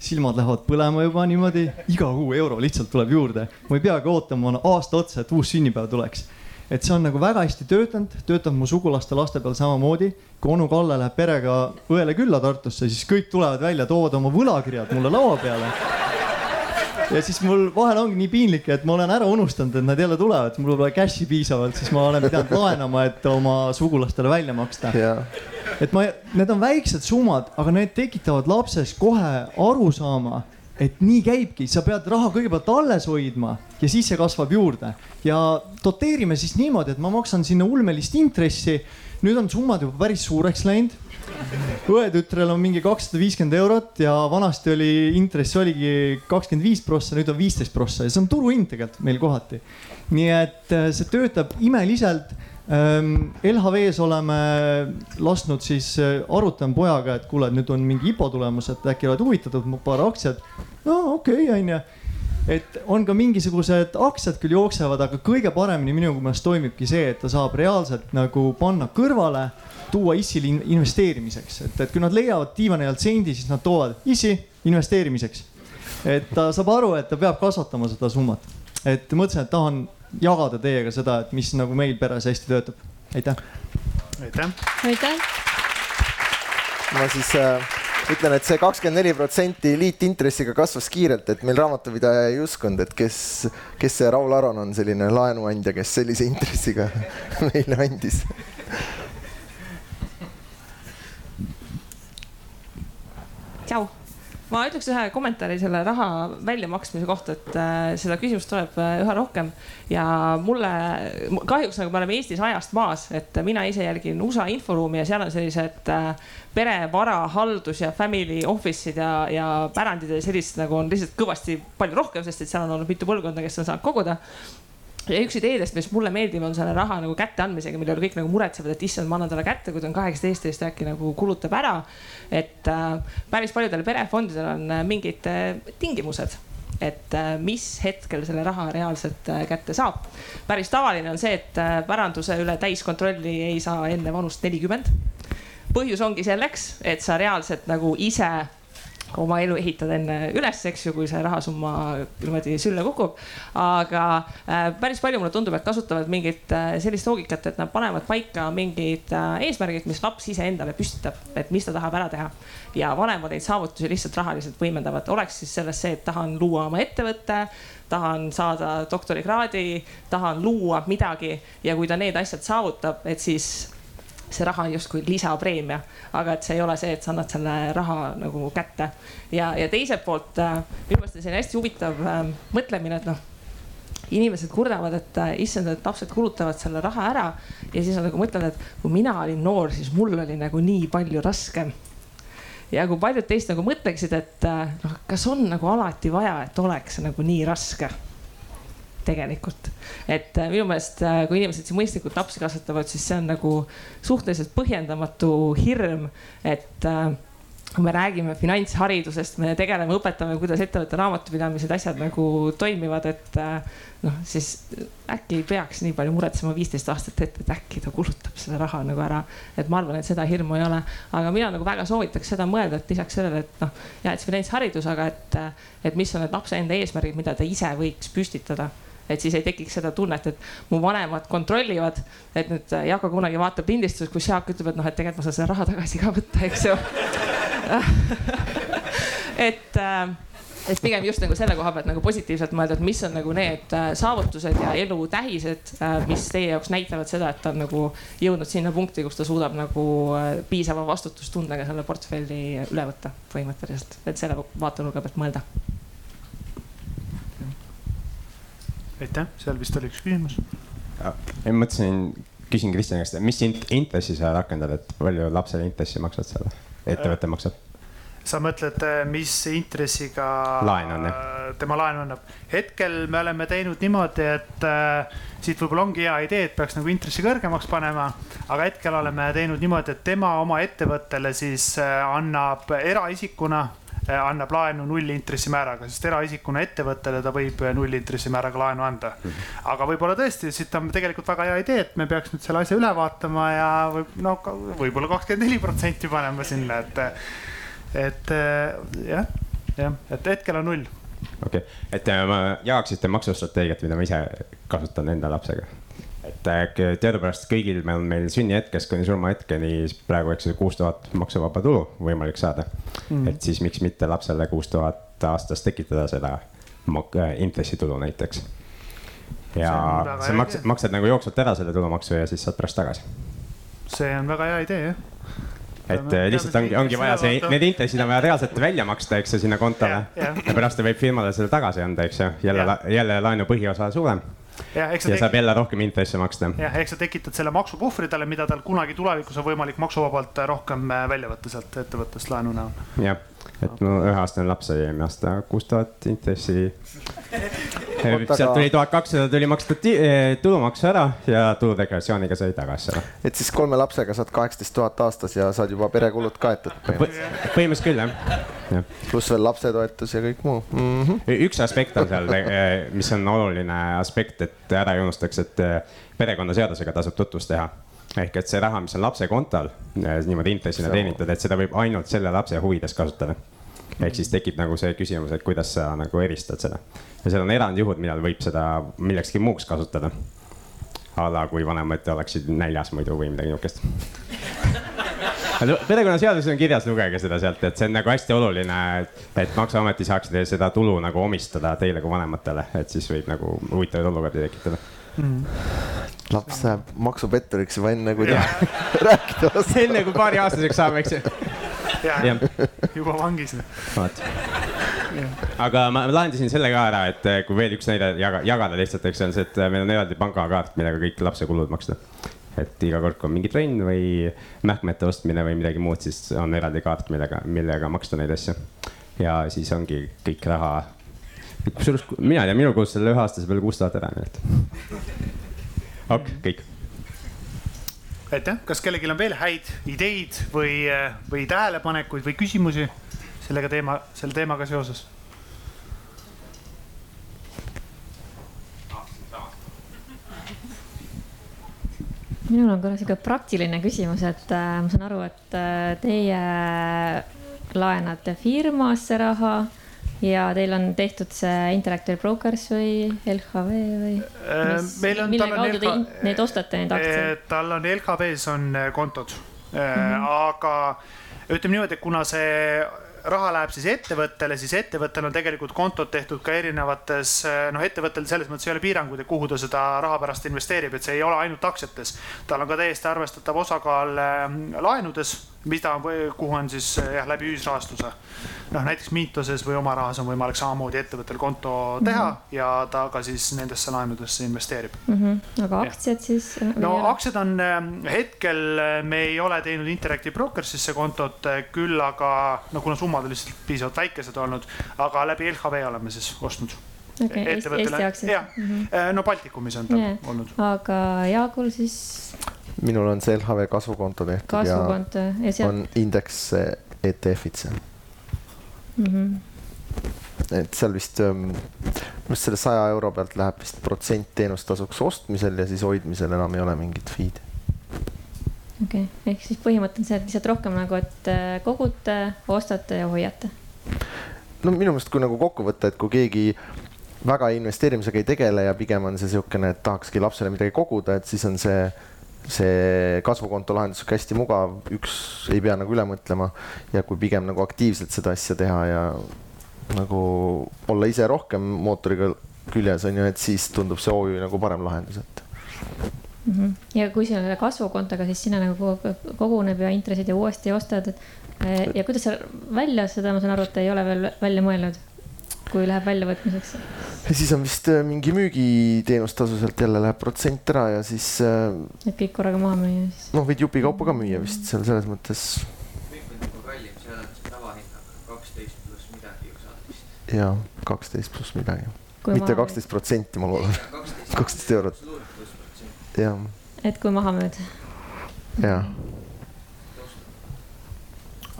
silmad lähevad põlema juba niimoodi, iga kuu euro lihtsalt tuleb juurde, ma ei peagi ootama aasta otsa, et uus sünnipäev tuleks et see on nagu väga hästi töötanud, töötab mu sugulaste laste peal samamoodi. kui onu Kalle läheb perega õele külla Tartusse, siis kõik tulevad välja, toovad oma võlakirjad mulle laua peale. ja siis mul vahel ongi nii piinlik, et ma olen ära unustanud, et nad jälle tulevad, mul pole cash'i piisavalt, siis ma olen pidanud laenama, et oma sugulastele välja maksta. et ma, need on väiksed summad, aga need tekitavad lapses kohe arusaama, et nii käibki, sa pead raha kõigepealt alles hoidma ja siis see kasvab juurde. ja doteerime siis niimoodi, et ma maksan sinna ulmelist intressi. nüüd on summad juba päris suureks läinud õetütrel on mingi kakssada viiskümmend eurot ja vanasti oli intress oligi kakskümmend viis prossa, nüüd on viisteist prossa ja see on turuhind tegelikult meil kohati. nii et äh, see töötab imeliselt. Ähm, LHV-s oleme lasknud siis, äh, arutame pojaga, et kuule, nüüd on mingi IPO tulemus, et äkki oled huvitatud, paar aktsiat. no okei okay,, onju et on ka mingisugused aktsiad küll jooksevad, aga kõige paremini minu meelest toimibki see, et ta saab reaalselt nagu panna kõrvale tuua ISIL investeerimiseks, et, et kui nad leiavad diivani alt sendi, siis nad toovad ISI investeerimiseks. et ta saab aru, et ta peab kasvatama seda summat. et mõtlesin, et tahan jagada teiega seda, et mis nagu meil peres hästi töötab. aitäh. aitäh. aitäh. ma siis äh, ütlen, et see kakskümmend neli protsenti liitintressiga kasvas kiirelt, et meil raamatupidaja ei uskunud, et kes, kes see Raul Aron on selline laenuandja, kes sellise intressiga meile andis ma ütleks ühe kommentaari selle raha väljamaksmise kohta, et äh, seda küsimust tuleb äh, üha rohkem. Ja mulle kahjuks nagu me oleme Eestis ajast maas, et mina ise jälgin USA inforuumi ja seal on sellised äh, pere, vara, haldus ja family office'id ja, ja pärandid ja sellist nagu on lihtsalt kõvasti palju rohkem, sest et seal on olnud mitu põlvkonda, kes on saanud koguda ja üks ideedest, mis mulle meeldib, on selle raha nagu kätteandmisega, mille üle kõik nagu muretsevad, et issand, ma annan talle kätte, kui ta on kaheksateist ja siis ta äkki nagu kulutab ära. et äh, päris paljudel perefondidel on äh, mingid äh, tingimused et äh, mis hetkel selle raha reaalselt äh, kätte saab. päris tavaline on see, et äh, päranduse üle täiskontrolli ei saa enne vanust nelikümmend. põhjus ongi selleks, et sa reaalselt nagu ise oma elu ehitad enne üles, eks ju, kui see rahasumma niimoodi sülle kukub. aga äh, päris palju mulle tundub, et kasutavad mingit äh, sellist loogikat, et nad panevad paika mingid äh, eesmärgid, mis laps ise endale püstitab, et mis ta tahab ära teha. ja vanemad neid saavutusi lihtsalt rahaliselt võimendavad, oleks siis selles see, et tahan luua oma ettevõtte tahan saada doktorikraadi, tahan luua midagi ja kui ta need asjad saavutab, et siis see raha on justkui lisapreemia, aga et see ei ole see, et sa annad selle raha nagu kätte. ja, ja teiselt poolt äh, minu meelest on selline hästi huvitav äh, mõtlemine, et noh inimesed kurdavad, et äh, issand, et lapsed kulutavad selle raha ära ja siis nad nagu mõtlevad, et kui mina olin noor, siis mul oli nagu nii palju raskem. ja kui paljud teist nagu mõtleksid, et noh, kas on nagu alati vaja, et oleks nagu nii raske tegelikult. et äh, minu meelest, äh, kui inimesed siin mõistlikult lapsi kasvatavad, siis see on nagu suhteliselt põhjendamatu hirm, et äh, kui me räägime finantsharidusest, me tegeleme, õpetame, kuidas ettevõtte raamatupidamised, asjad nagu toimivad, et noh, siis äkki ei peaks nii palju muretsema viisteist aastat ette, et äkki ta kulutab selle raha nagu ära. et ma arvan, et seda hirmu ei ole, aga mina nagu väga soovitaks seda mõelda, et lisaks sellele, et noh, ja et see finantsharidus, aga et, et mis on need lapse enda eesmärgid, mida ta ise võiks püstitada et siis ei tekiks seda tunnet, et mu vanemad kontrollivad. et nüüd äh, Jako kunagi vaatab lindistust, kus Jaak ütleb, et noh, et tegelikult ma saan selle raha tagasi ka võtta, eks ju et äh, et pigem just nagu selle koha pealt nagu positiivselt mõelda, et mis on nagu need äh, saavutused ja elu tähised, mis teie jaoks näitavad seda, et ta on nagu jõudnud sinna punkti, kus ta suudab nagu piisava vastutustundega selle portfelli üle võtta põhimõtteliselt, et selle vaatenurga pealt mõelda aitäh, seal vist oli üks küsimus. ma mõtlesin, küsin Kristjani käest, mis intressi sa rakendad, et palju lapsele intressi maksad seal, ettevõte äh, maksab? sa mõtled, äh, mis intressiga laen on, tema laenu annab. hetkel me oleme teinud niimoodi, et äh, siit võib-olla ongi hea idee, et peaks nagu intressi kõrgemaks panema. aga hetkel oleme teinud niimoodi, et tema oma ettevõttele siis äh, annab eraisikuna annab laenu nullintressimääraga, sest eraisikuna ettevõttele ta võib nullintressimääraga laenu anda. aga võib-olla tõesti, siit on tegelikult väga hea idee, et me peaks nüüd selle asja üle vaatama ja võib, no võib-olla kakskümmend neli protsenti panema sinna, et, et jah, jah, et hetkel on null okei okay., et ma jagaksite maksustrateegiat, mida ma ise kasutan enda lapsega et teadupärast kõigil meil, meil sünnihetkest kuni surmahetkeni praegu, eks ju, kuus tuhat maksuvaba tulu võimalik saada. Mm.. et siis miks mitte lapsele kuus tuhat aastas tekitada seda intressitulu näiteks. ja on sa maksad, maksad nagu jooksvalt ära selle tulumaksu ja siis saad pärast tagasi. see on väga hea idee jah. et eh, lihtsalt ongi, ongi vaja see, need intressid on vaja reaalselt välja maksta, eks ju, sinna kontole. Ja pärast ta võib firmale selle tagasi anda, eks ju, jälle jälle laenu põhiosa suurem ja ja saab tekitad, jälle rohkem intresse maksta. jah, eks sa tekitad selle maksupuhvri talle, mida tal kunagi tulevikus on võimalik maksuvabalt äh, rohkem äh, välja võtta sealt ettevõttest laenu näol. jah, et mu üheaastane laps sai eelmine aasta kuus tuhat intressi. Sealt aga- tuli tuhat kakssada tuli maksta eh, tulumaksu ära ja tuludeklaratsiooniga sai tagasi selle. et siis kolme lapsega saad kaheksateist tuhat aastas ja saad juba perekulud kaetud põhimõtteliselt. põhimõtteliselt küll jah, jah. pluss veel lapsetoetus ja kõik muu mm. -hmm. üks aspekt on seal, mis on oluline aspekt, et ära ei unustaks, et eh, perekonnaseadusega tasub tutvust teha. ehk et see raha, mis on lapse kontol eh, niimoodi intressina teenitud, et seda võib ainult selle lapse huvides kasutada. Ehk siis tekib nagu see küsimus, et kuidas sa nagu eristad seda. ja seal on erandjuhud, millal võib seda millekski muuks kasutada. a la kui vanemad oleksid näljas muidu või midagi niukest. perekonnaseaduses on kirjas, lugege seda sealt, et see on nagu hästi oluline, et maksuamet ei saaks seda tulu nagu omistada teile kui vanematele, et siis võib nagu huvitavaid olukordi tekitada. Laps läheb maksupetturiks juba enne, kui ta rääkida oskab. enne kui paariaastaseks saab, eks ju. juba vangis. vot. aga ma lahendasin selle ka ära, et eh, kui veel üks näide jaga, jagada lihtsalt, eks on see, et meil on eraldi pangakaart, millega kõik lapse kulud maksta. et iga kord, kui on mingi trenn või mähkmete ostmine või midagi muud, siis on eraldi kaart, millega, millega maksta neid asju. ja siis ongi kõik raha. Kusjuures mina tean, minu kulus selle ühe aastase peale kuus tuhat ära, nii et. ok, kõik. aitäh, kas kellelgi on veel häid ideid või, või tähelepanekuid või küsimusi sellega teema, selle teemaga seoses? minul on korra sihuke praktiline küsimus, et äh, ma saan aru, et äh, teie laenate firmasse raha ja teil on tehtud see Interactive Brokers või LHV või mis, meil on- mille kaudu te LH neid ostate, neid aktsiaid? tal on LHV-s on äh, kontod mm. -hmm. aga ütleme niimoodi, et kuna see raha läheb siis ettevõttele, siis ettevõttel on tegelikult kontod tehtud ka erinevates, noh, ettevõttel selles mõttes ei ole piiranguid, et kuhu ta seda raha pärast investeerib, et see ei ole ainult aktsiates. tal on ka täiesti arvestatav osakaal äh, laenudes, mida, kuhu on siis äh, jah, läbi ühisrahastuse. noh, näiteks Mintoses või oma rahas on võimalik samamoodi ettevõttel konto teha mm -hmm. ja ta ka siis nendesse laenudesse investeerib. Mhm. aga aktsiad siis? no aktsiad on ähm, hetkel, me ei ole teinud Interactive Brokersisse kontot, küll aga no kuna summad on lihtsalt piisavalt väikesed olnud, aga läbi LHV oleme siis ostnud. Eesti aktsiad jah, mm. no Baltikumis on ta Jaa. olnud. -hmm. aga Jaagul siis minul on see LHV kasvukonto tehtud kasvukonto ja ja sealt on indeks ETF-id seal. mm. -hmm. et seal vist, minu arust selle saja euro pealt läheb vist protsent teenustasuks ostmisel ja siis hoidmisel enam ei ole mingit fee'd. okei okay., ehk siis põhimõte on see, et lihtsalt rohkem nagu, et äh, kogute, ostate ja hoiate. no minu meelest, kui nagu kokku võtta, et kui keegi väga investeerimisega ei tegele ja pigem on see niisugune, et tahakski lapsele midagi koguda, et siis on see, see kasvukonto lahendus sihuke hästi mugav, üks ei pea nagu üle mõtlema ja kui pigem nagu aktiivselt seda asja teha ja nagu olla ise rohkem mootoriga küljes on ju, et siis tundub see OÜ nagu parem lahendus, et Mm -hmm. ja kui selle kasvukontoga, siis sinna nagu kogu- koguneb ja intressid ja uuesti ostad, et äh, ja kuidas sa välja seda, ma saan aru, et ei ole veel välja mõelnud, kui läheb väljavõtmiseks. ja siis on vist äh, mingi müügiteenustasu sealt jälle läheb protsent ära ja siis äh, et kõik korraga maha müüa siis. noh, võid jupikaupa ka müüa vist seal selles mõttes kõik on juba kallim, seal on see tavahinnaga kaksteist pluss midagi ju saad vist. ja kaksteist pluss midagi, mitte kaksteist protsenti, ma loodan, kaksteist eurot, jah, et kui maha müüd. jah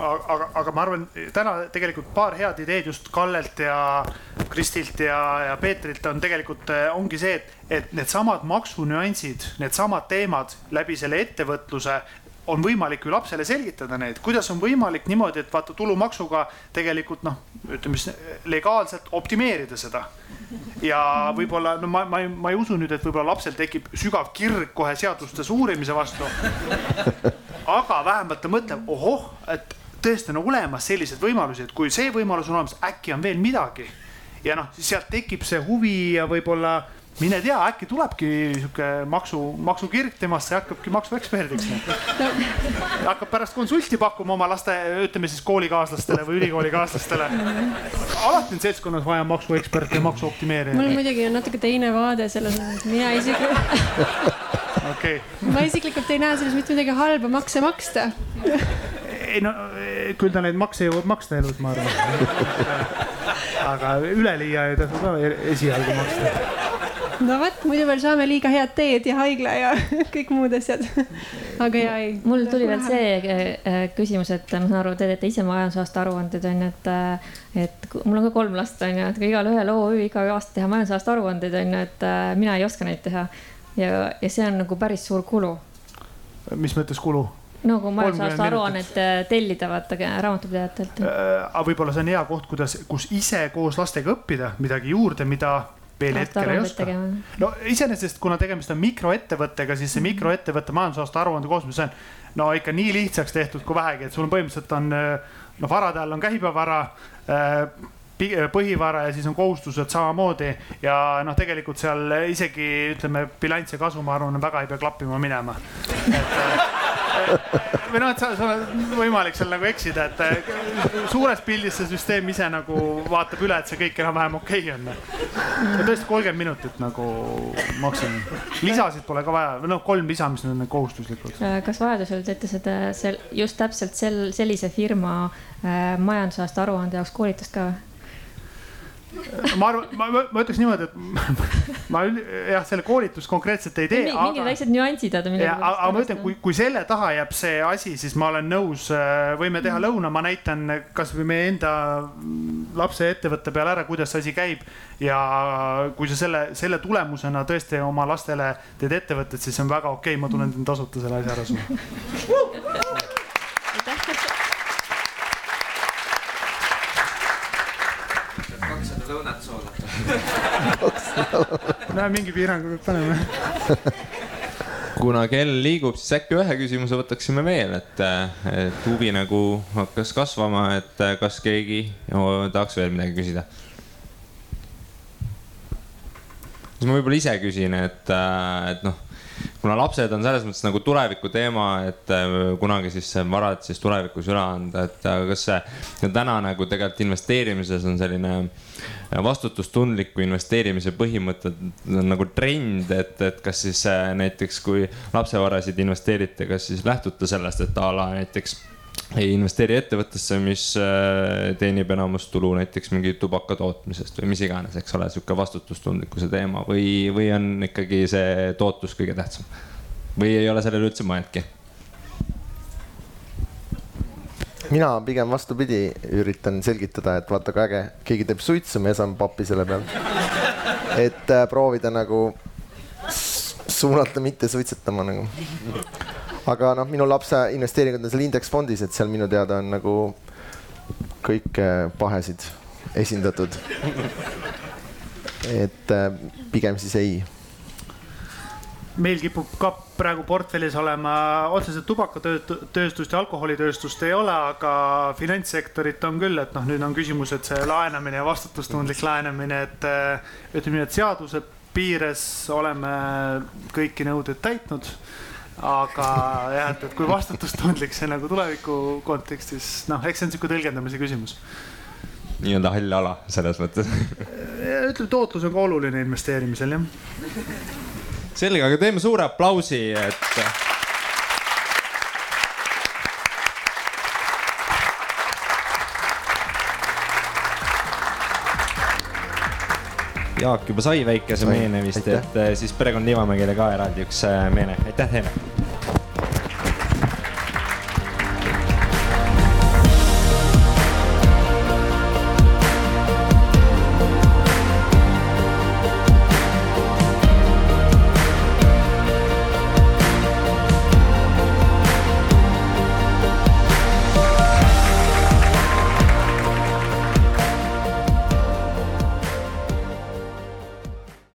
aga, aga, ma arvan, täna tegelikult paar head ideed just Kallelt ja Kristilt ja, ja Peetrilt on tegelikult, ongi see, et, et needsamad maksunüansid, needsamad teemad läbi selle ettevõtluse on võimalik ju lapsele selgitada neid, kuidas on võimalik niimoodi, et vaata tulumaksuga tegelikult noh, ütleme siis legaalselt optimeerida seda. ja võib-olla no ma, ma ma ei usu nüüd, et võib-olla lapsel tekib sügav kirg kohe seadustes uurimise vastu. aga vähemalt ta mõtleb, ohoh, et tõesti on olemas selliseid võimalusi, et kui see võimalus on olemas, äkki on veel midagi. ja noh, sealt tekib see huvi ja võib-olla mine tea, äkki tulebki sihuke maksu, maksukirg temasse ja hakkabki maksueksperdiks no.. hakkab pärast konsulti pakkuma oma laste, ütleme siis koolikaaslastele või ülikoolikaaslastele. alati on seltskonnas vaja maksueksperte ja maksuoptimeerijaid. mul muidugi on natuke teine vaade selles osas, mina isiklikult okay.. ma isiklikult ei näe selles mitte midagi halba makse maksta. Ei no küll ta neid makse jõuab maksta elus, ma arvan. aga üleliia ei tasu ka esialgu maksta no vot, muidu veel saame liiga head teed ja haigla ja kõik muud asjad. aga ja ei. mul tuli veel see äh, küsimus, et ma saan aru, te teete ise majandusaasta aruandeid on ju, et, et mul on ka kolm last on ju, et igalühel OÜ iga aasta teha majandusaasta aruandeid on ju, et mina ei oska neid teha. ja, ja see on nagu päris suur kulu. mis mõttes kulu? No kui majandusaasta aruannet tellida, vaata raamatupidajatelt äh,. aga võib-olla see on hea koht, kuidas, kus ise koos lastega õppida midagi juurde, mida veel hetkel ei oska. no iseenesest, kuna tegemist on mikroettevõttega, siis see mikroettevõtte majandusaasta aruande koosmine, see on no ikka nii lihtsaks tehtud kui vähegi, et sul on põhimõtteliselt on noh, varade all on käibevara äh, põhivara ja siis on kohustused samamoodi ja noh, tegelikult seal isegi ütleme, bilanss ja kasu, ma arvan, väga ei pea klappima minema. äh, või noh, et sa, sul on võimalik seal nagu eksida, et äh, suures pildis see süsteem ise nagu vaatab üle, et see kõik enam-vähem okei okay on. tõesti kolmkümmend minutit nagu maksimum. lisasid pole ka vaja, noh, kolm lisa, mis on kohustuslikud. Äh, kas vajadusel teete seda sel, just täpselt sel, sellise firma äh, majandusaasta aruande jaoks koolitust ka või? Ma arvan, ma, ma ütleks niimoodi, et ma jah, selle koolitust konkreetselt ei tee. mingid väiksed nüansid. aga, aga ma ütlen, kui, kui selle taha jääb see asi, siis ma olen nõus, äh, võime teha mm. lõuna, ma näitan kasvõi meie enda lapse ettevõtte peal ära, kuidas see asi käib. ja kui sa selle, selle tulemusena tõesti oma lastele teed ettevõtet, siis see on väga okei okay,, ma tulen tasuta selle asja ära sulle näe, mingi piirangu peab panema kuna kell liigub, siis äkki ühe küsimuse võtaksime veel, et, et huvi nagu hakkas kasvama, et kas keegi no, tahaks veel midagi küsida? siis ma võib-olla ise küsin, et, et noh kuna lapsed on selles mõttes nagu tuleviku teema, et äh, kunagi siis varad siis tulevikus üle anda, et kas see täna nagu tegelikult investeerimises on selline vastutustundliku investeerimise põhimõtted nagu trend, et, et kas siis äh, näiteks kui lapsevarasid investeerite, kas siis lähtute sellest, et a la näiteks ei investeeri ettevõttesse, mis äh, teenib enamus tulu näiteks mingi tubaka tootmisest või mis iganes, eks ole, sihuke vastutustundlikkuse teema või, või on ikkagi see tootlus kõige tähtsam? või ei ole sellele üldse mõelnudki? mina pigem vastupidi üritan selgitada, et vaata kui äge, keegi teeb suitsu, me saame pappi selle peal. et äh, proovida nagu suunata mitte suitsetama nagu aga noh, minu lapse investeeringud on seal indeksfondis, et seal minu teada on nagu kõik pahesid esindatud. et äh, pigem siis ei meil kipub ka praegu portfellis olema otseselt tubakatööstust ja alkoholitööstust ei ole, aga finantssektorit on küll, et noh, nüüd on küsimus, et see laenamine ja vastutustundlik laenamine, et äh, ütleme nii, et seaduse piires oleme kõiki nõudeid täitnud aga jah, et, et kui vastutustundlik see nagu tuleviku kontekstis, noh, eks see on sihuke tõlgendamise küsimus. nii-öelda hall ala selles mõttes ütleme, tootlus on ka oluline investeerimisel, jah. selge, aga teeme suure aplausi, et Jaak juba sai väikese meene vist, et siis perekond Liivamägile ka eraldi üks äh, meene, aitäh teile